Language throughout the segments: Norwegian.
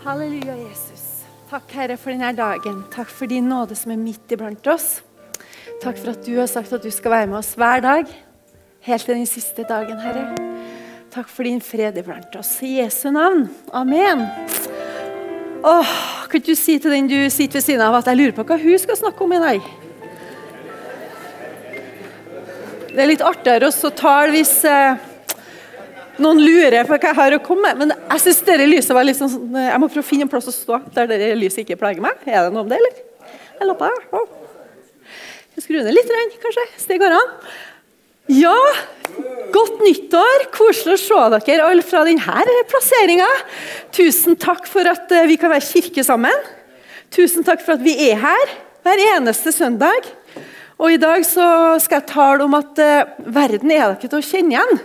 Halleluja, Jesus. Takk, Herre, for denne dagen. Takk for din nåde som er midt iblant oss. Takk for at du har sagt at du skal være med oss hver dag, helt til den siste dagen, Herre. Takk for din fred iblant oss. I Jesu navn. Amen. Åh, kan du si til den du sitter ved siden av, at jeg lurer på hva hun skal snakke om i dag? Det er litt artigere å tale hvis eh, noen lurer på hva jeg har å komme med. Men jeg synes dette lyset var litt sånn, sånn Jeg må prøve å finne en plass å stå der dette lyset ikke plager meg. Er det noe om det, eller? Jeg lopper, ja. Skru ned litt, kanskje, hvis det går an. Ja, godt nyttår! Koselig å se dere alle fra denne plasseringa. Tusen takk for at eh, vi kan være kirke sammen. Tusen takk for at vi er her hver eneste søndag. Og I dag så skal jeg tale om at uh, verden er dere til å kjenne igjen.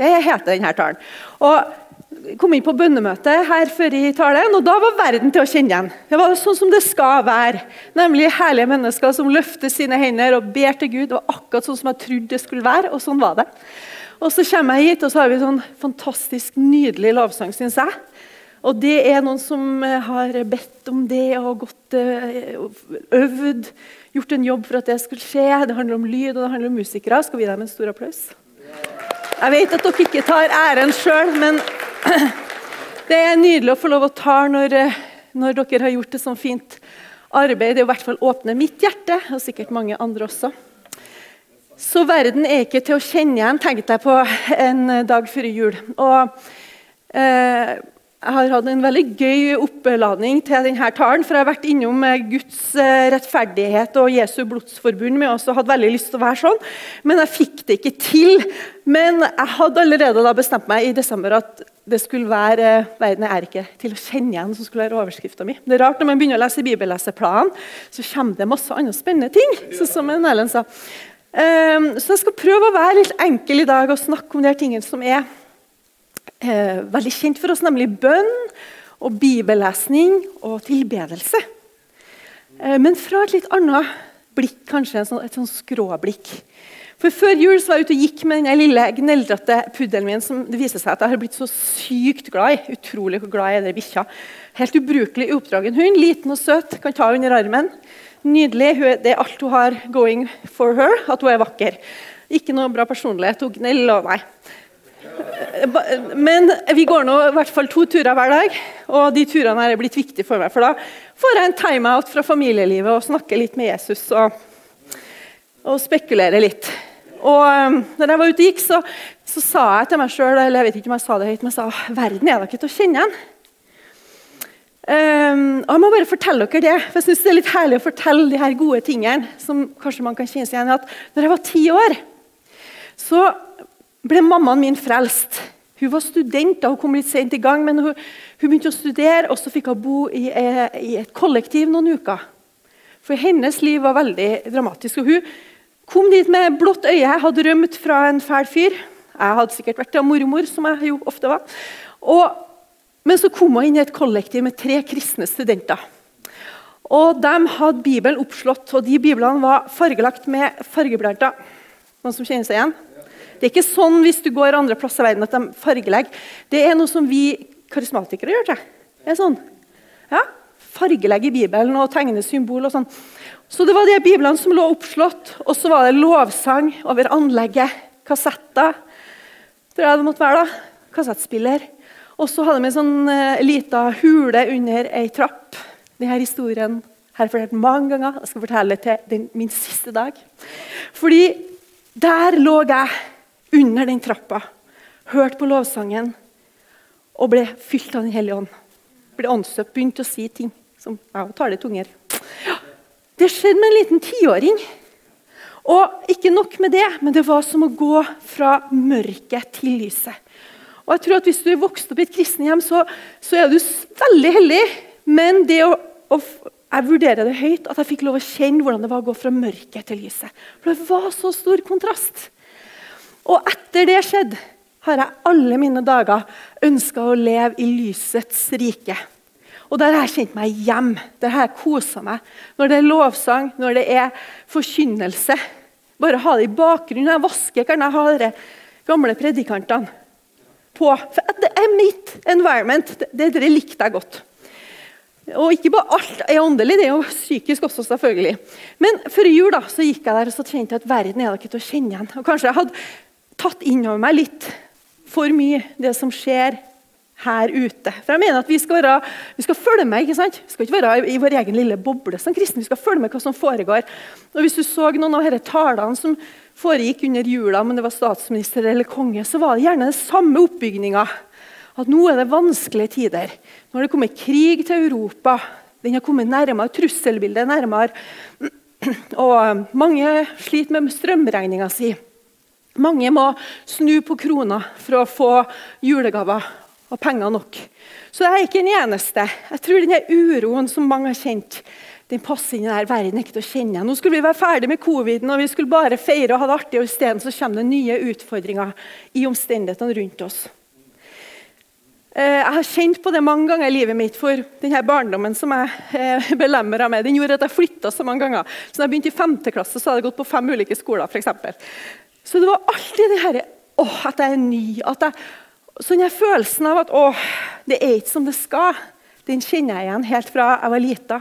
Det heter denne talen. Og kom inn på bønnemøte her før i talen, og da var verden til å kjenne igjen. Det var sånn som det skal være. Nemlig herlige mennesker som løfter sine hender og ber til Gud. Det var akkurat sånn som jeg trodde det skulle være, og sånn var det. Og Så kommer jeg hit, og så har vi sånn fantastisk nydelig lovsang, syns jeg. Og det er noen som har bedt om det og gått eh, øvd, gjort en jobb for at det skulle skje. Det handler om lyd og det handler om musikere. Skal vi gi dem en stor applaus? Jeg vet at dere ikke tar æren sjøl, men det er nydelig å få lov å ta når, eh, når dere har gjort et sånt fint arbeid. Det er i hvert fall åpne mitt hjerte, og sikkert mange andre også. Så verden er ikke til å kjenne igjen, tenkte jeg på en dag før jul. Og eh, jeg har hatt en veldig gøy oppladning til denne talen. For jeg har vært innom Guds eh, rettferdighet og Jesu blodsforbund Men jeg også hadde veldig lyst til å være sånn. Men jeg fikk det ikke til. Men jeg hadde allerede da bestemt meg i desember at det skulle være eh, 'Verden er ikke til å kjenne igjen' som skulle være overskrifta mi. Det er rart når man begynner å lese bibelleseplanen, så kommer det masse andre spennende ting. Så som Erlend sa. Um, så jeg skal prøve å være litt enkel i dag og snakke om de tingene som er eh, veldig kjent for oss, nemlig bønn og bibellesning og tilbedelse. Eh, men fra et litt annet blikk, kanskje sånn, et sånn skråblikk. For Før jul så var jeg ute og gikk med den lille gneldrete puddelen min som det viser seg at jeg har blitt så sykt glad i. Utrolig hvor glad jeg er i bikkja. Helt ubrukelig oppdragen hund. Liten og søt, kan ta under armen. Nydelig. Det er alt hun har going for her, at hun er vakker. Ikke noe bra personlighet. Hun gneller og nei. Men vi går nå i hvert fall to turer hver dag, og de turene er blitt viktige for meg. For da får jeg en timeout fra familielivet og snakker litt med Jesus og, og spekulerer litt. Og um, når jeg var ute og gikk, så, så sa jeg til meg sjøl eller jeg vet ikke om jeg sa det høyt, men jeg sa verden er da ikke til å kjenne igjen. Um, og Jeg må bare fortelle dere det, for jeg synes det er litt herlig å fortelle de her gode tingene. som kanskje man kan kjenne seg igjen i at når jeg var ti år, så ble mammaen min frelst. Hun var student da hun kom litt sent i gang, men hun, hun begynte å studere, og så fikk hun bo i, eh, i, et kollektiv noen uker. For hennes liv var veldig dramatisk. og Hun kom dit med blått øye, hadde rømt fra en fæl fyr. Jeg hadde sikkert vært av mormor, som jeg jo ofte var. Og, men så kom hun inn i et kollektiv med tre kristne studenter. Og De hadde Bibelen oppslått, og de biblene var fargelagt med fargeblanter. Noen som kjenner seg igjen? Det er ikke sånn hvis du går andre plasser i verden at de fargelegger. Det er noe som vi karismatikere gjør. Til. Det er sånn. Ja, Fargelegge Bibelen og tegne symbol. og sånn. Så Det var de biblene som lå oppslått, og så var det lovsang over anlegget. Kassetter. Tror jeg det måtte være da. Kassettspiller. Og så hadde vi en sånn uh, lita hule under ei trapp. Denne historien har jeg fortalt mange ganger. Jeg skal fortelle det til den, min siste dag. Fordi der lå jeg under den trappa, hørte på lovsangen og ble fylt av Den hellige ånd. Ble åndsdøpt, begynte å si ting som ja, taler tunger. Ja, det skjedde med en liten tiåring. Og ikke nok med det, men det var som å gå fra mørket til lyset. Og jeg tror at Hvis du er vokst opp i et kristenhjem, så, så er du veldig heldig. Men det å, å, jeg vurderer det høyt at jeg fikk lov å kjenne hvordan det var å gå fra mørket til lyset. For det var så stor kontrast. Og etter det skjedde, har jeg alle mine dager ønska å leve i lysets rike. Og Der har jeg kjent meg hjem. Der har jeg kosa meg. Når det er lovsang, når det er forkynnelse. Bare ha det i bakgrunnen. Når jeg vasker, kan jeg ha de gamle predikantene. på. For det er mitt environment. Det, det likte jeg godt. Og ikke bare alt er åndelig, det er jo psykisk også, selvfølgelig. Men før jul da, så gikk jeg der og så kjente jeg at verden er ikke til å kjenne igjen. Og Kanskje jeg hadde tatt inn over meg litt for mye det som skjer her ute. For jeg mener at Vi skal, være, vi skal følge med. ikke sant? Vi skal ikke være i vår egen lille boble som kristne. Vi skal følge med hva som foregår. Og Hvis du så noen av disse talene som foregikk under jula, men det var statsminister eller konge, så var det gjerne den samme oppbygninga. At nå er det vanskelige tider. Nå har det kommet krig til Europa. Den har kommet nærmere, Trusselbildet nærmere. Og mange sliter med strømregninga si. Mange må snu på krona for å få julegaver og penger nok. Så jeg er ikke den eneste. Jeg tror denne uroen som mange har kjent, den passer inn i denne verden ikke til å kjenne. Nå skulle vi være ferdig med coviden og vi skulle bare feire og ha det artig. og Isteden kommer det nye utfordringer i omstendighetene rundt oss. Eh, jeg har kjent på det mange ganger i livet mitt, for denne barndommen som jeg eh, belemra med, den gjorde at jeg flytta så mange ganger. Så da jeg begynte i 5. klasse, så hadde jeg gått på fem ulike skoler. For eksempel. Så det var alltid det her, åh, at jeg er ny. at jeg sånn er følelsen av at å, det er ikke som det skal, den kjenner jeg igjen helt fra jeg var lita.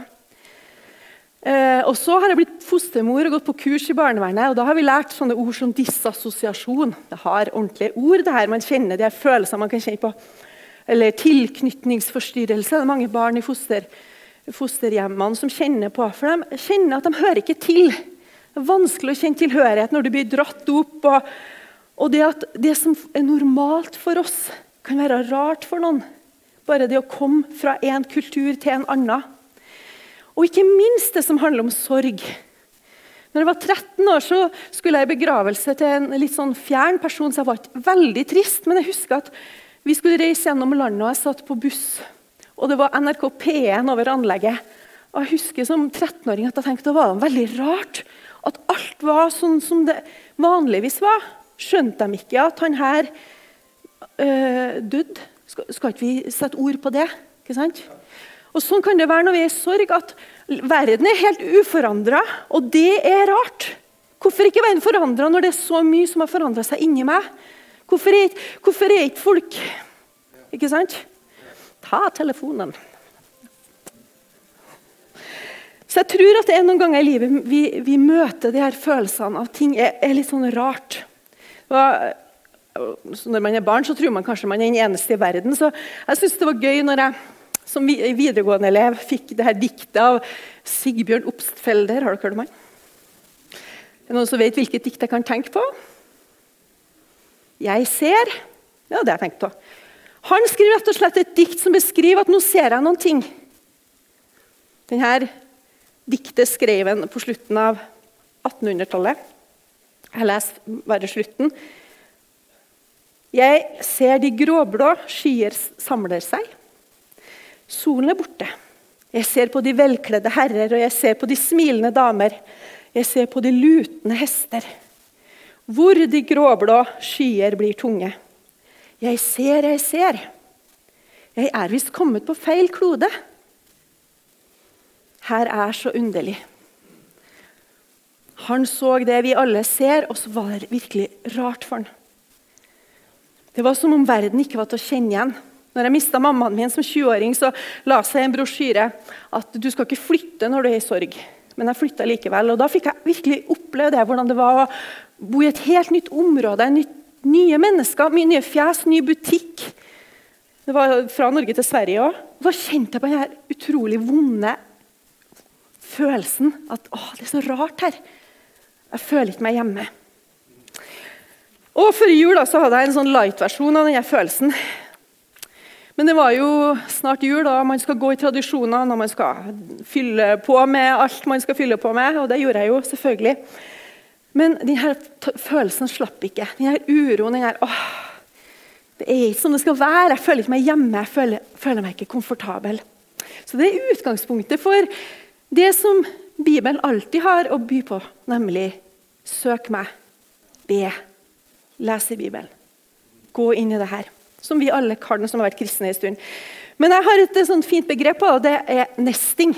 Eh, og så har jeg blitt fostermor og gått på kurs i barnevernet. og Da har vi lært sånne ord som disassosiasjon. Det har ordentlige ord. det her Man kjenner de følelsene man kan kjenne på. Eller tilknytningsforstyrrelse. Det er mange barn i foster, fosterhjemmene som kjenner på. For de kjenner at de hører ikke til. Det er vanskelig å kjenne tilhørighet når du blir dratt opp. og og det at det som er normalt for oss, kan være rart for noen. Bare det å komme fra en kultur til en annen. Og ikke minst det som handler om sorg. Når jeg var 13 år, så skulle jeg i begravelse til en litt sånn fjern person. så jeg var ikke veldig trist, Men jeg husker at vi skulle reise gjennom landet, og jeg satt på buss. Og det var NRK P1 over anlegget. Og jeg husker som 13-åring at jeg tenkte det var veldig rart at alt var sånn som det vanligvis var. Skjønte de ikke at han her øh, døde? Skal, skal, ikke vi sette ord på det? Ikke sant? Og Sånn kan det være når vi er i sorg, at verden er helt uforandra. Og det er rart. Hvorfor ikke verden forandra når det er så mye som har forandra seg inni meg? Hvorfor er, hvorfor er ikke folk Ikke sant? Ta telefonen. Så jeg tror at det er noen ganger i livet vi, vi møter de her følelsene av ting er, er litt sånn rart. Og når man er barn, så tror man kanskje man er den eneste i verden. Så jeg syns det var gøy når jeg som videregående elev fikk det her diktet av Sigbjørn Obstfelder. Har dere hørt om han? Er det noen som vet hvilket dikt jeg kan tenke på? Jeg ser Ja, det har jeg tenkt på. Han skriver rett og slett et dikt som beskriver at nå ser jeg noen ting. Denne diktet skrev han på slutten av 1800-tallet. Jeg leser bare slutten. Jeg ser de gråblå skyer samler seg. Solen er borte. Jeg ser på de velkledde herrer, og jeg ser på de smilende damer. Jeg ser på de lutende hester. Hvor de gråblå skyer blir tunge. Jeg ser, jeg ser. Jeg er visst kommet på feil klode. Her er så underlig. Han så det vi alle ser, og så var det virkelig rart for han. Det var som om verden ikke var til å kjenne igjen. Når jeg mista mammaen min som 20-åring, så la seg en brosjyre at du skal ikke flytte når du er i sorg. Men jeg flytta likevel. Og da fikk jeg virkelig oppleve det, hvordan det var å bo i et helt nytt område. Nytt, nye mennesker, mye nye fjes, ny butikk. Det var fra Norge til Sverige òg. Da kjente jeg på denne utrolig vonde følelsen at å, det er så rart her. Jeg føler ikke meg hjemme. Og Før jul da, så hadde jeg en sånn light-versjon av denne følelsen. Men det var jo snart jul, og man skal gå i tradisjoner når man skal fylle på med alt man skal fylle på med. Og det gjorde jeg jo, selvfølgelig. Men denne følelsen slapp ikke. Denne uroen, denne åh, Det er ikke som det skal være. Jeg føler ikke meg hjemme. Jeg føler, føler meg ikke komfortabel. Så det er utgangspunktet for det som Bibelen alltid har å by på, nemlig søk meg, be, les i Bibelen. Gå inn i det her, som vi alle kan som har vært kristne en stund. Men jeg har et sånt fint begrep på og det er nesting.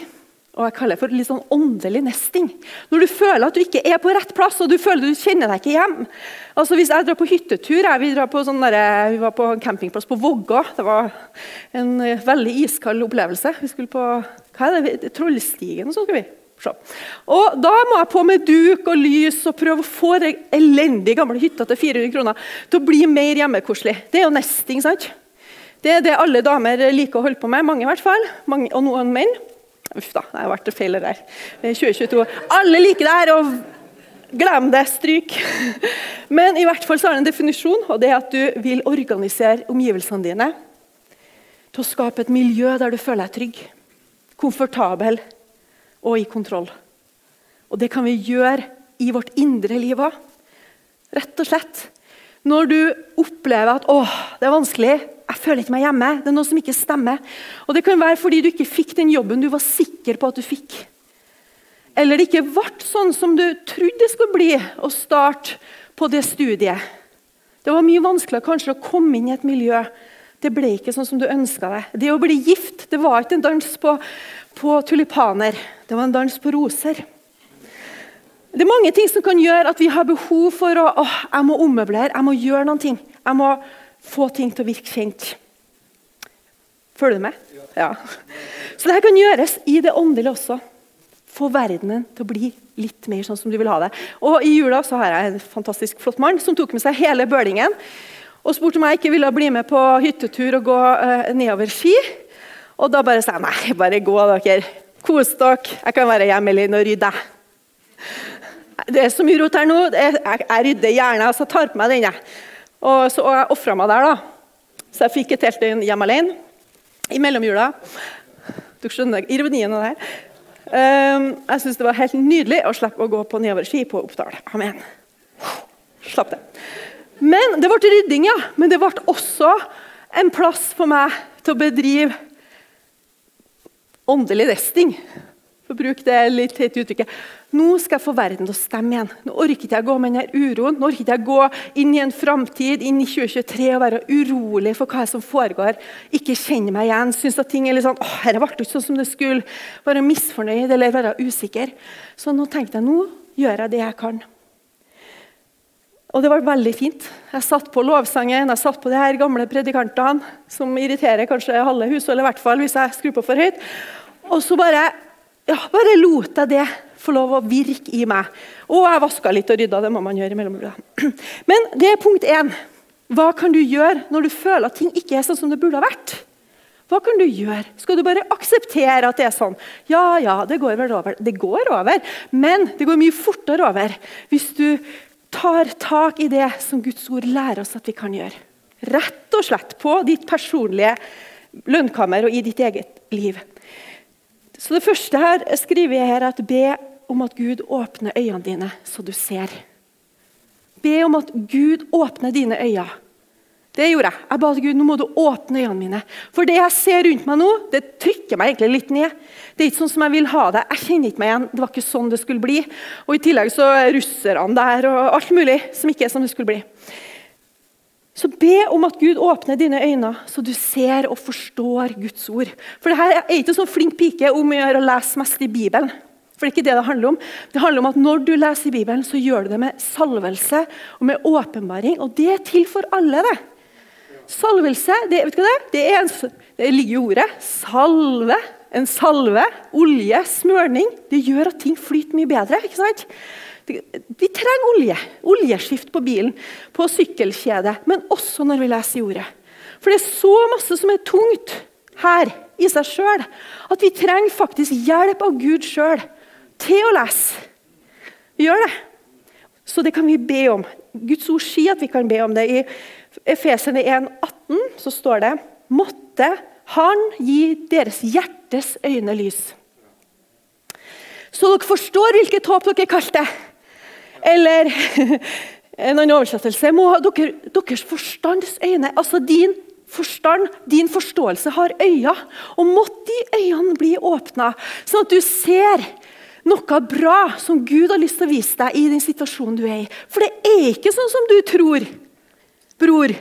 Og jeg kaller det for litt sånn åndelig nesting. Når du føler at du ikke er på rett plass og du føler du kjenner deg ikke hjem. Altså Hvis jeg drar på hyttetur jeg, vi, på sånn der, vi var på en campingplass på Vågå. Det var en uh, veldig iskald opplevelse. Vi skulle på hva er det, Trollstigen så skal vi. Se. Og Da må jeg på med duk og lys og prøve å få den elendige gamle hytta til 400 kroner til å bli mer hjemmekoselig. Det er jo nesting, sant? Det er det alle damer liker å holde på med. Mange i hvert fall. Mange, og noen menn. Uff da, det har vært feil der. 2022. Alle liker det her, og glem det. Stryk. Men i hvert fall så har det en definisjon, og det er at du vil organisere omgivelsene dine til å skape et miljø der du føler deg trygg, komfortabel og i kontroll. Og det kan vi gjøre i vårt indre liv òg. Rett og slett. Når du opplever at åh, det er vanskelig, jeg føler ikke meg hjemme. Det er noe som ikke stemmer. Og Det kan være fordi du ikke fikk den jobben du var sikker på at du fikk. Eller det ikke ble sånn som du trodde det skulle bli å starte på det studiet. Det var mye vanskeligere kanskje å komme inn i et miljø. Det ble ikke sånn som du ønska deg. Det å bli gift det var ikke en dans på, på tulipaner. Det var en dans på roser. Det er mange ting som kan gjøre at vi har behov for å åh, jeg må ommøblere, jeg må gjøre noen ting. Jeg må få ting til å virke kjent. Følger du med? Ja. Så dette kan gjøres i det åndelige også. Få verdenen til å bli litt mer sånn som du vil ha det. Og I jula så har jeg en fantastisk flott mann som tok med seg hele bølingen og spurte om jeg ikke ville bli med på hyttetur og gå uh, nedover ski. Og da bare sa jeg nei, bare gå, dere. Kos dere. Jeg kan være hjemme alene og rydde. Det er så mye rot her nå. Jeg, jeg rydder gjerne. så tar på meg den. Og så og jeg ofra meg der, da. Så jeg fikk et helt hjemme alene i mellomjula. Du skjønner ironien av det her. Um, jeg syns det var helt nydelig å slippe å gå på nedoverski på Oppdal. Amen. Slapp det. Men Det ble rydding, ja. Men det ble også en plass for meg til å bedrive åndelig resting for å bruke det litt teite uttrykket. Nå skal jeg få verden til å stemme igjen. Nå orker ikke jeg gå med denne uroen. Nå orker ikke jeg gå inn i en framtid, inn i 2023 og være urolig for hva som foregår. Ikke kjenne meg igjen. Synes at ting er litt sånn åh, dette ble ikke sånn som det skulle. Være misfornøyd eller være usikker. Så nå tenkte jeg nå gjør jeg det jeg kan. Og det var veldig fint. Jeg satt på lovsangen, jeg satt på de her gamle predikantene, som irriterer kanskje halve husholdet, i hvert fall hvis jeg skrur på for høyt. Og så bare ja, bare lot jeg det få lov å virke i meg. Og jeg vaska litt og rydda. Det må man gjøre imellom. Men det er punkt én. Hva kan du gjøre når du føler at ting ikke er sånn som det burde ha vært? Hva kan du gjøre? Skal du bare akseptere at det er sånn? Ja, ja, det går vel over. Det går over, men det går mye fortere over hvis du tar tak i det som Guds ord lærer oss at vi kan gjøre. Rett og slett på ditt personlige lønnkammer og i ditt eget liv. Så Det første her skriver jeg her at be om at Gud åpner øynene dine, så du ser. Be om at Gud åpner dine øyne. Det gjorde jeg. Jeg ba til Gud nå må du åpne øynene mine. For det jeg ser rundt meg nå, det trykker meg egentlig litt ned. Det er ikke sånn som jeg vil ha det. Jeg kjenner ikke meg igjen. Det var ikke sånn det skulle bli. Og I tillegg så er russerne der og alt mulig som ikke er som det skulle bli. Så be om at Gud åpner dine øyne, så du ser og forstår Guds ord. For det her er ikke sånn flink pike om å gjøre å lese mest i Bibelen. For Det er ikke det det handler om. Det handler om at Når du leser Bibelen, så gjør du det med salvelse og med åpenbaring. Og det er til for alle. det. Salvelse, det, vet du hva det, det, er en, det ligger i ordet. Salve. En salve, olje, smørning. Det gjør at ting flyter mye bedre. ikke sant? Vi trenger olje. Oljeskift på bilen, på sykkelkjede, men også når vi leser i ordet. For det er så masse som er tungt her i seg sjøl, at vi trenger faktisk hjelp av Gud sjøl til å lese. Vi gjør det. Så det kan vi be om. Guds ord sier at vi kan be om det. I Efesene 18, så står det Måtte Han gi deres hjertes øyne lys. Så dere forstår hvilket håp dere kalte. Eller en annen oversettelse må dere, Deres forstands øyne, altså din forstand, din forståelse, har øyne. Og måtte de øynene bli åpna, sånn at du ser noe bra som Gud har lyst til å vise deg i den situasjonen du er i. For det er ikke sånn som du tror, bror.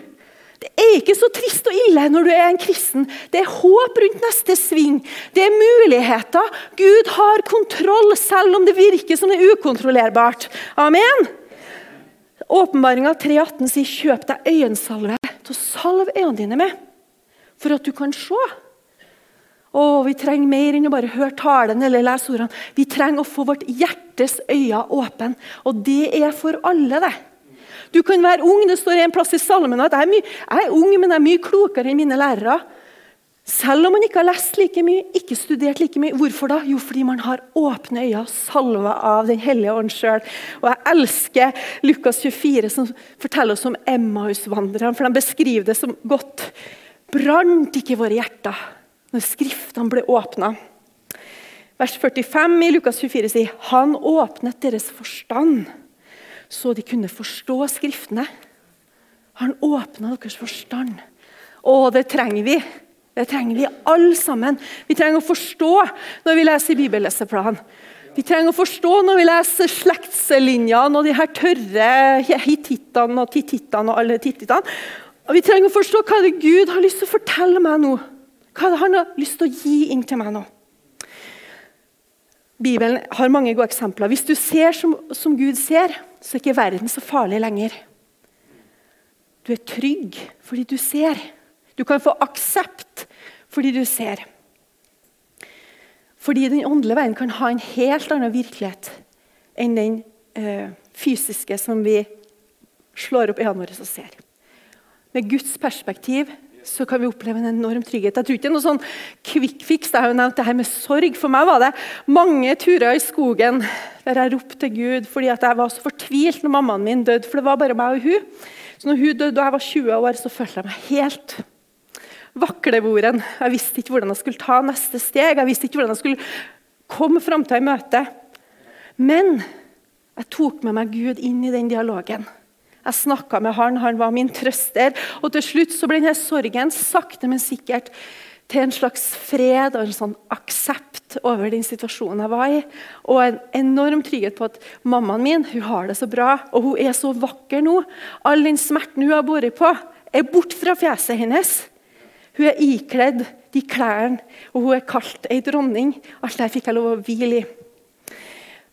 Det er ikke så trist og ille når du er en kristen. Det er håp rundt neste sving. Det er muligheter. Gud har kontroll, selv om det virker som det er ukontrollerbart. Amen. Åpenbaringa 3,18 sier 'kjøp deg øyensalve til å salve øynene dine med', for at du kan se. Å, Vi trenger mer enn å bare høre talen eller lese ordene. Vi trenger å få vårt hjertes øyne åpne. Og det er for alle, det. Du kan være ung. Det står en plass i salmen at jeg er, mye, jeg er ung, men jeg er mye klokere enn mine lærere. Selv om man ikke har lest like mye, ikke studert like mye. Hvorfor da? Jo, fordi man har åpne øyne, salva av Den hellige ånd sjøl. Og jeg elsker Lukas 24, som forteller oss om Emmaus-vandrerne. For de beskriver det som godt. Brant ikke våre hjerter når Skriftene ble åpna? Vers 45 i Lukas 24 sier han åpnet deres forstand så de kunne forstå Skriftene. Han åpna deres forstand. Og det trenger vi. Det trenger vi alle sammen. Vi trenger å forstå når vi leser bibelleseplan. Vi trenger å forstå når vi leser slektslinjene og de her tørre hitittene og titittene og alle titittene. Og vi trenger å forstå hva det Gud har lyst til å fortelle meg nå. Hva det han har lyst til å gi inn til meg nå. Bibelen har mange gode eksempler. Hvis du ser som, som Gud ser, så er ikke verden så farlig lenger. Du er trygg fordi du ser. Du kan få aksept fordi du ser. Fordi den åndelige verden kan ha en helt annen virkelighet enn den eh, fysiske som vi slår opp øynene våre og ser. Med Guds perspektiv så kan vi oppleve en enorm trygghet. Jeg tror ikke noe sånn quick fix. Jeg har jo nevnt det her med sorg. For meg var det mange turer i skogen der jeg ropte til Gud fordi jeg var så fortvilt når mammaen min døde. For det var bare meg og hun. Så når hun døde da jeg var 20 år, så følte jeg meg helt vaklevoren. Jeg visste ikke hvordan jeg skulle ta neste steg. Jeg visste ikke hvordan jeg skulle komme framtida i møte. Men jeg tok med meg Gud inn i den dialogen. Jeg snakka med han, han var min trøster. Og til slutt så ble denne sorgen sakte, men sikkert til en slags fred og en sånn aksept over den situasjonen jeg var i. Og en enorm trygghet på at mammaen min hun har det så bra, og hun er så vakker nå. All den smerten hun har båret på, er borte fra fjeset hennes. Hun er ikledd de klærne, og hun er kalt ei dronning. Alt det fikk jeg lov å hvile i.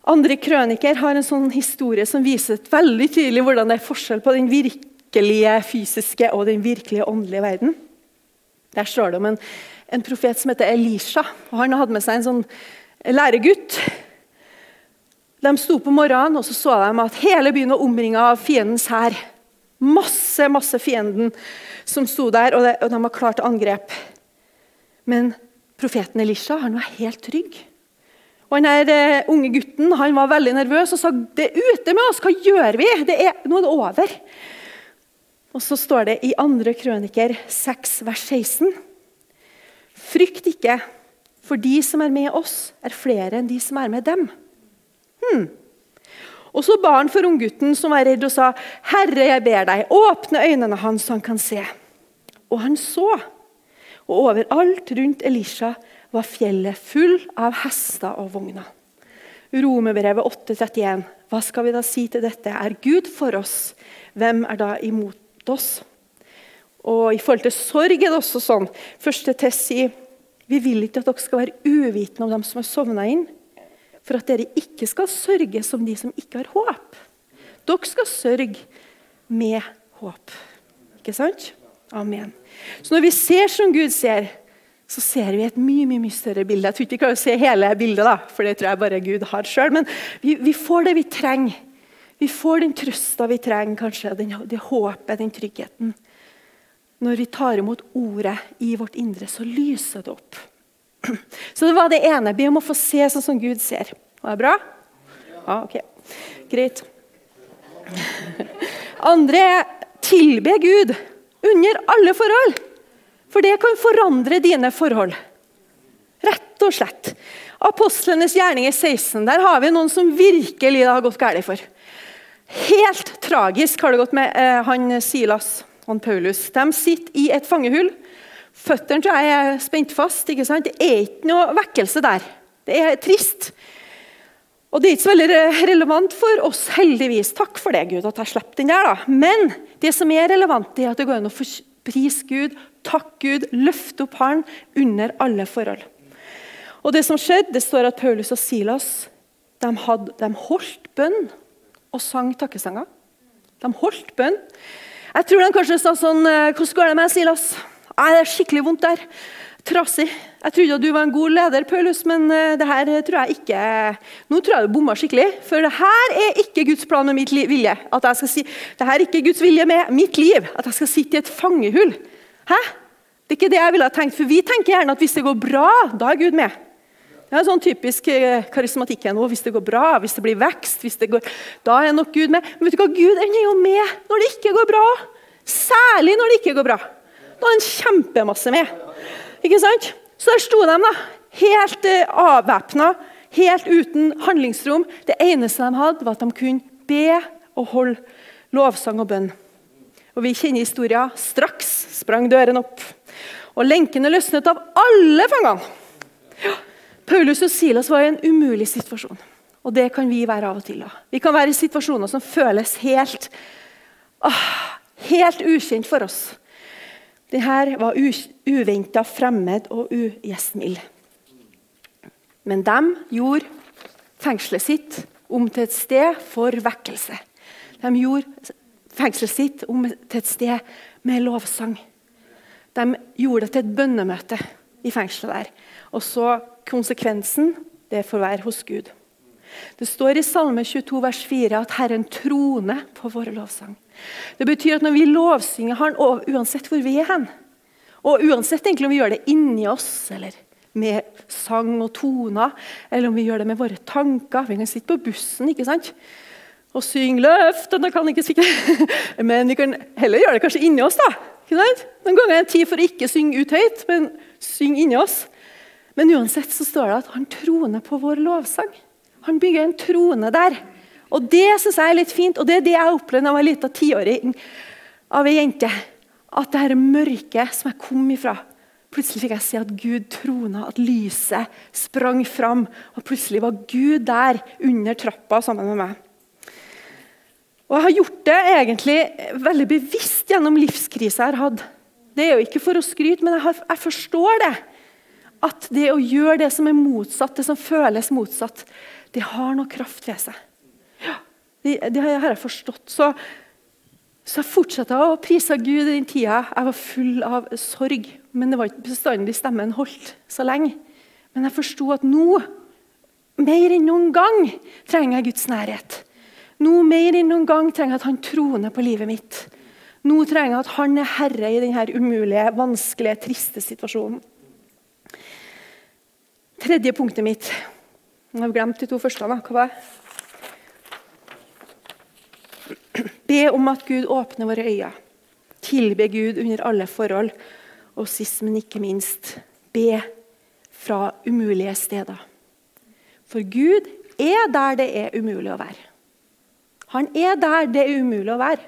Andre krøniker har en sånn historie som viser veldig tydelig hvordan det er forskjell på den virkelige fysiske og den virkelige åndelige verden. Der står det om en, en profet som heter Elisha. og Han hadde med seg en sånn læregutt. De sto på morgenen og så, så de at hele byen var omringa av fiendens hær. Masse masse fienden som sto der, og de, og de var klare til angrep. Men profeten Elisha han var helt trygg. Og den eh, unge gutten han var veldig nervøs og sa det er ute med oss, hva gjør vi? Det er, nå er det over. Og Så står det i 2. krøniker 6, vers 16.: Frykt ikke, for de som er med oss, er flere enn de som er med dem. Hmm. Og Så ba han for unggutten som var redd, og sa, 'Herre, jeg ber deg, åpne øynene hans så han kan se.' Og han så. Og overalt rundt Elisha var fjellet full av hester og vogner. Romerbrevet 8,31. Hva skal vi da si til dette? Er Gud for oss? Hvem er da imot oss? Og I forhold til sorg er det også sånn. Første Tess sier vi vil ikke at dere skal være uvitende om dem som har sovna inn, for at dere ikke skal sørge som de som ikke har håp. Dere skal sørge med håp. Ikke sant? Amen. Så når vi ser som Gud ser, så ser vi et mye mye, mye større bilde. Jeg tror ikke vi å se hele bildet, da, for det tror jeg bare Gud har sjøl. Men vi, vi, får det vi trenger. Vi får den trøsta vi trenger, kanskje, den, det håpet, den tryggheten. Når vi tar imot ordet i vårt indre, så lyser det opp. Så det var det ene. Be om å få se sånn som Gud ser. Var det bra? Ja, ok. Greit. Andre tilbe Gud under alle forhold. For det kan forandre dine forhold. Rett og slett. Apostlenes gjerning i 16. Der har vi noen som virkelig det har gått galt for. Helt tragisk har det gått med eh, han Silas og Paulus. De sitter i et fangehull. Føttene tror jeg er spent fast. ikke sant? Det er ikke noe vekkelse der. Det er trist. Og Det er ikke så veldig relevant for oss, heldigvis. Takk for det, Gud, at jeg slipper den der. da. Men det som er relevant, er at det går an å pris Gud, takk Gud, løft opp Han under alle forhold. Og Det som skjedde, det står at Paulus og Silas de, hadde, de holdt bønn og sang takkesanger. De holdt bønn. Jeg tror de kanskje sa sånn «Eh, 'Hvordan går det med Silas?' Nei, det er skikkelig vondt der. Trasig. Jeg trodde at du var en god leder, Paulus, men uh, det her tror jeg ikke Nå tror jeg du bomma skikkelig. For det her er ikke Guds plan med mitt vilje. At jeg skal si, det her er ikke Guds vilje med mitt liv. At jeg skal sitte i et fangehull. Hæ? Det er ikke det jeg ville ha tenkt. For vi tenker gjerne at hvis det går bra, da er Gud med. Det er sånn typisk eh, karismatikken. Hvis det går bra, hvis det blir vekst, det går, da er nok Gud med. Men vet du hva? Gud er jo med når det ikke går bra. Særlig når det ikke går bra. Da er han kjempemasse med. Ikke sant? Så der sto de, da. Helt eh, avvæpna, helt uten handlingsrom. Det eneste de hadde, var at de kunne be og holde lovsang og bønn. Og Vi kjenner historien. Straks sprang døren opp. Og lenkene løsnet av alle fangene. Ja. Paulus og Silas var i en umulig situasjon. Og det kan vi være av og til. Da. Vi kan være i situasjoner som føles helt, åh, helt ukjent for oss. Det her var uventa, fremmed og ugjestmild. Men de gjorde fengselet sitt om til et sted for vekkelse. De gjorde fengselet sitt om til et sted med lovsang. De gjorde det til et bønnemøte i fengselet der. Og så konsekvensen, det får være hos Gud. Det står i Salme 22, vers 4 at Herren troner på våre lovsang. Det betyr at når vi lovsynger Han, uansett hvor vi er hen, og uansett om vi gjør det inni oss, eller med sang og toner, eller om vi gjør det med våre tanker Vi kan sitte på bussen ikke sant? Og synge 'Løftene kan ikke sikre Men vi kan heller gjøre det kanskje inni oss. da. Noen ganger er det tid for å ikke synge ut høyt, men synge inni oss. Men uansett så står det at han troner på vår lovsang. Han bygger en trone der. Og Det synes jeg er litt fint, og det er det jeg opplevde da jeg var en liten tiåring av ei jente. At det her mørket som jeg kom ifra Plutselig fikk jeg se at Gud trona, at lyset sprang fram. Og plutselig var Gud der under trappa sammen med meg. Og Jeg har gjort det egentlig veldig bevisst gjennom livskriser jeg har hatt. Det er jo ikke for å skryte, men jeg, har, jeg forstår det at det å gjøre det som er motsatt, det som føles motsatt, det har noe kraft ved seg. Ja, det, det har jeg forstått. Så, så jeg fortsatte å prise Gud i den tida jeg var full av sorg. Men det var ikke bestandig stemmen holdt så lenge. Men jeg forsto at nå, mer enn noen gang, trenger jeg Guds nærhet. Nå mer enn noen gang trenger jeg at han troner på livet mitt. Nå trenger jeg at han er herre i denne umulige, vanskelige, triste situasjonen. Tredje punktet mitt Jeg har glemt de to første. Da. Hva var det? Be om at Gud åpner våre øyne. Tilbe Gud under alle forhold. Og sist, men ikke minst, be fra umulige steder. For Gud er der det er umulig å være. Han er der det er umulig å være.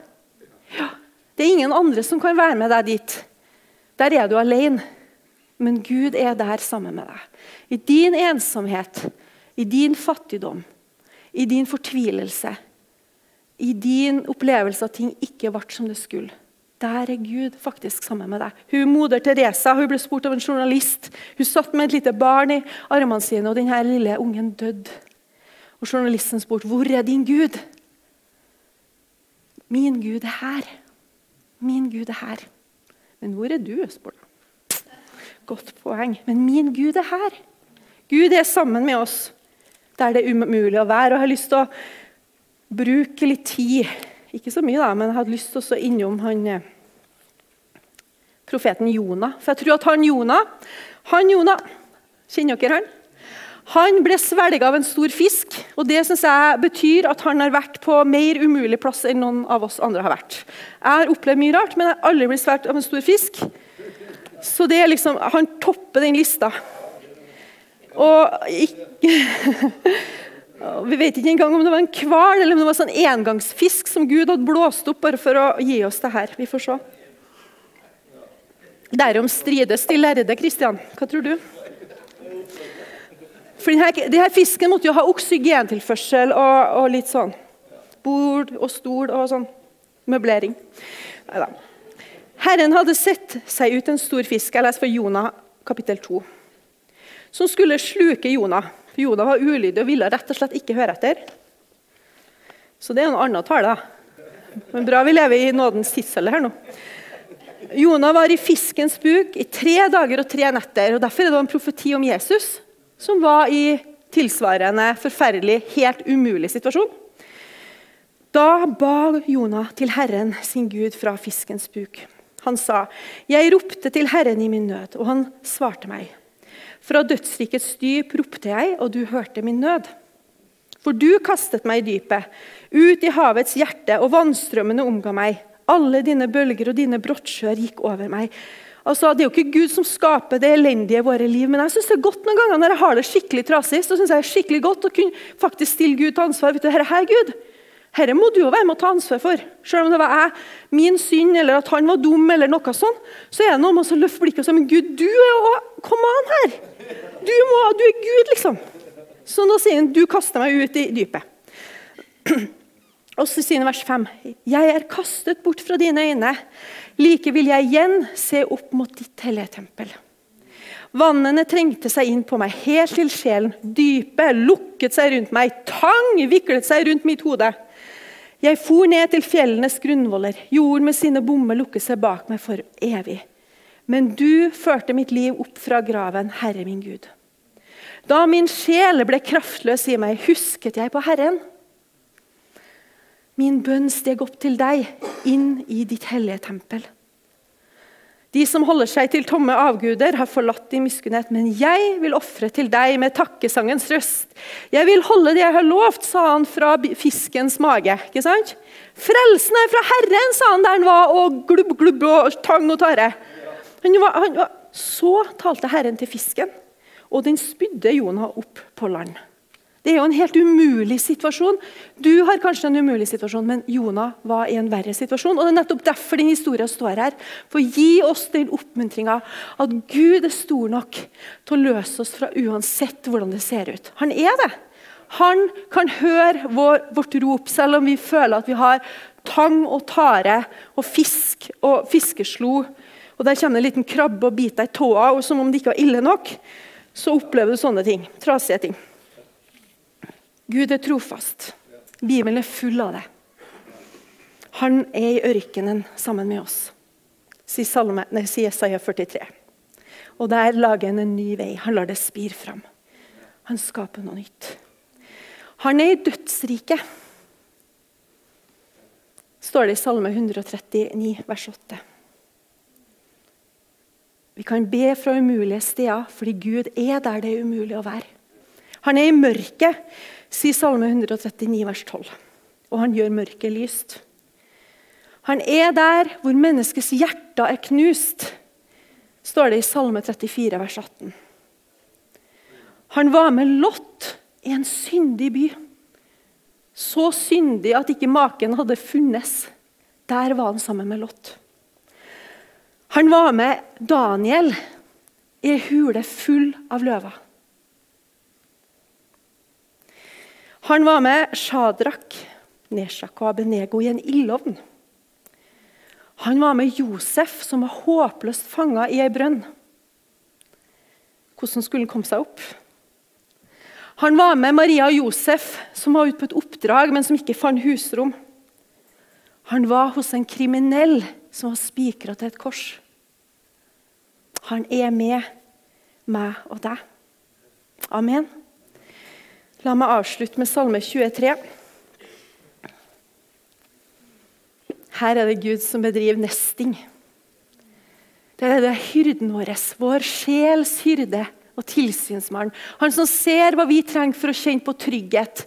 Ja, det er ingen andre som kan være med deg dit. Der er du alene. Men Gud er der sammen med deg. I din ensomhet, i din fattigdom, i din fortvilelse, i din opplevelse av ting ikke ble som det skulle. Der er Gud faktisk sammen med deg. Hun Moder Teresa hun ble spurt av en journalist. Hun satt med et lite barn i armene sine, og denne lille ungen døde. Og Journalisten spurte hvor er din Gud. Min Gud er her. Min Gud er her. Men hvor er du? spør han. Godt poeng. Men min Gud er her. Gud er sammen med oss der det er umulig å være. Og jeg har lyst til å bruke litt tid Ikke så mye, da, men jeg hadde lyst til å innom han eh, profeten Jonah. For jeg tror at han Jonah, han Jonah Kjenner dere han? Han ble svelget av en stor fisk. Og Det synes jeg betyr at han har vært på mer umulig plass enn noen av oss andre har vært. Jeg har opplevd mye rart, men jeg har aldri blitt svært av en stor fisk. Så det er liksom, han topper den lista. Og ikke, Vi vet ikke engang om det var en hval eller om det var sånn engangsfisk som Gud hadde blåst opp bare for å gi oss det her. Vi får se. Derom strides de lærde, Kristian. Hva tror du? For denne, denne Fisken måtte jo ha oksygentilførsel og, og litt sånn bord og stol og sånn møblering. Neida. Herren hadde sett seg ut en stor fisk jeg leser for Jonah kapittel 2, som skulle sluke Jonah. For Jonah var ulydig og ville rett og slett ikke høre etter. Så det er en annen tale. Men bra vi lever i nådens tidsalder her nå. Jonah var i fiskens buk i tre dager og tre netter. og Derfor er det en profeti om Jesus, som var i tilsvarende forferdelig, helt umulig situasjon. Da ba Jonah til Herren sin Gud fra fiskens buk. Han sa, 'Jeg ropte til Herren i min nød, og han svarte meg.' 'Fra dødsrikets dyp ropte jeg, og du hørte min nød.' 'For du kastet meg i dypet, ut i havets hjerte, og vannstrømmene omga meg.' 'Alle dine bølger og dine brottsjøer gikk over meg.' Altså, Det er jo ikke Gud som skaper det elendige i våre liv, men jeg synes det er godt noen ganger når jeg har det skikkelig trasig, så synes jeg det er skikkelig godt å kunne faktisk stille Gud til ansvar. Vet du, herre, her, Gud, herre må du jo være med å ta ansvar for. Selv om det var jeg, min synd, eller at han var dum, eller noe sånt, så er det noe med å løfte blikket og si men Gud, du er jo Kom an her! Du, må, du er Gud, liksom. Så nå sier han du kaster meg ut i dypet. Og så sier vers 5.: Jeg er kastet bort fra dine øyne. Like vil jeg igjen se opp mot ditt hellige tempel. Vannene trengte seg inn på meg helt til sjelen. Dypet lukket seg rundt meg. Tang viklet seg rundt mitt hode. Jeg for ned til fjellenes grunnvoller. Jorden med sine bommer lukket seg bak meg for evig. Men du førte mitt liv opp fra graven, Herre min Gud. Da min sjel ble kraftløs i meg, husket jeg på Herren. Min bønn steg opp til deg, inn i ditt hellige tempel. De som holder seg til tomme avguder, har forlatt din miskunnhet, men jeg vil ofre til deg med takkesangens røst. Jeg vil holde det jeg har lovt, sa han fra fiskens mage. ikke sant? Frelsen er fra Herren, sa han der han var, og glubb, glubb og tang og tare. Han var, han var. Så talte Herren til fisken, og den spydde Jonah opp på land. Det er jo en helt umulig situasjon. Du har kanskje en umulig situasjon, men Jonah var i en verre situasjon. og Det er nettopp derfor den historien står her. For gi oss den oppmuntringa at Gud er stor nok til å løse oss fra uansett hvordan det ser ut. Han er det. Han kan høre vår, vårt rop, selv om vi føler at vi har tang og tare og fisk og fiskeslo. Og Der kommer en liten krabbe og biter deg i tåa, og som om det ikke var ille nok, så opplever du sånne ting. Trasige ting. Gud er trofast. Bibelen er full av det. Han er i ørkenen sammen med oss, sier, Jesaja 43. Og der lager han en ny vei. Han lar det spire fram. Han skaper noe nytt. Han er i dødsriket, står det i Salme 139, vers 8. Vi kan be fra umulige steder fordi Gud er der det er umulig å være. Han er i mørket sier Salme 139, vers 12. Og han gjør mørket lyst. Han er der hvor menneskets hjerter er knust, står det i Salme 34, vers 18. Han var med Lot i en syndig by. Så syndig at ikke maken hadde funnes. Der var han sammen med Lot. Han var med Daniel i ei hule full av løver. Han var med Shadrach, Neshak og Abenego i en ildovn. Han var med Josef, som var håpløst fanga i ei brønn. Hvordan skulle han komme seg opp? Han var med Maria og Josef, som var ute på et oppdrag, men som ikke fant husrom. Han var hos en kriminell som var spikra til et kors. Han er med meg og deg. Amen. La meg avslutte med Salme 23. Her er det Gud som bedriver nesting. Det er det hyrden vår, vår sjels hyrde og tilsynsmann. Han som ser hva vi trenger for å kjenne på trygghet.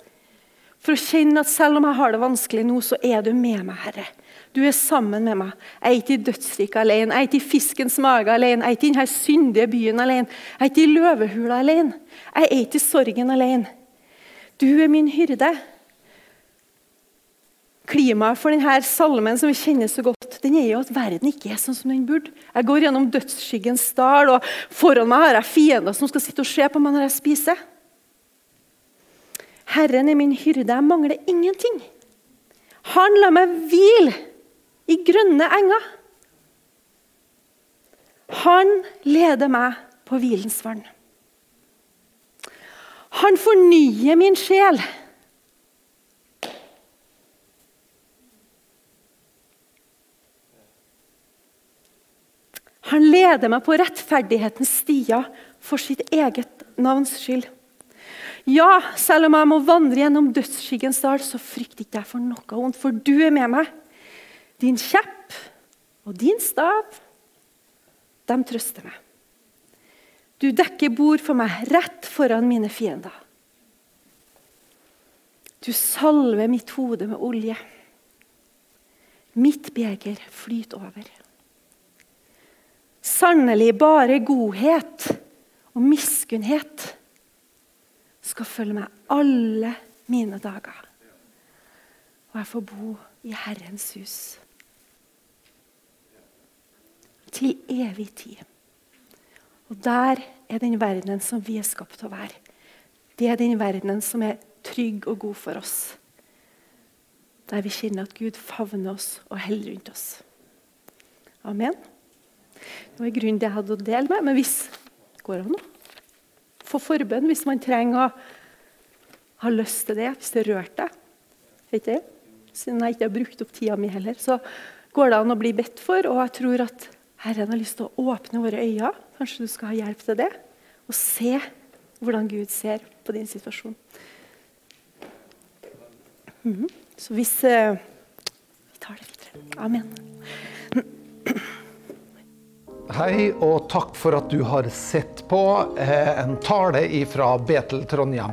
For å kjenne at selv om jeg har det vanskelig nå, så er du med meg, Herre. Du er sammen med meg. Jeg er ikke i dødsriket alene. Jeg er ikke i fiskens mage alene. Jeg er ikke i denne syndige byen alene. Jeg er ikke i løvehula alene. Jeg er ikke i sorgen alene. Du er min hyrde. Klimaet for denne salmen som vi kjenner så godt, den er jo at verden ikke er sånn som den burde. Jeg går gjennom dødsskyggens dal, og foran meg har jeg fiender som skal sitte og se på meg når jeg spiser. Herren er min hyrde, jeg mangler ingenting. Han lar meg hvile i grønne enger. Han leder meg på hvilens vann. Han fornyer min sjel. Han leder meg på rettferdighetens stier for sitt eget navns skyld. Ja, selv om jeg må vandre gjennom dødsskyggens dal, så frykter ikke jeg for noe vondt, for du er med meg. Din kjepp og din stav, de trøster meg. Du dekker bord for meg rett foran mine fiender. Du salver mitt hode med olje. Mitt beger flyter over. Sannelig bare godhet og miskunnhet skal følge meg alle mine dager. Og jeg får bo i Herrens hus til evig tid. Og der er den verdenen som vi er skapt til å være. Det er den verdenen som er trygg og god for oss. Der vi kjenner at Gud favner oss og holder rundt oss. Amen. Det var grunnen det jeg hadde å dele med, men hvis går det an å få forbønn hvis man trenger å ha lyst til det, hvis det rørte deg. Ikke det? Siden jeg ikke har brukt opp tida mi heller, så går det an å bli bedt for. Og jeg tror at Herren har lyst til å åpne våre øyne. Kanskje du skal ha hjelp til det. Og se hvordan Gud ser på din situasjon. Mm -hmm. Så hvis uh, Vi tar det videre. Amen. Hei, og takk for at du har sett på eh, en tale fra Betel Trondheim.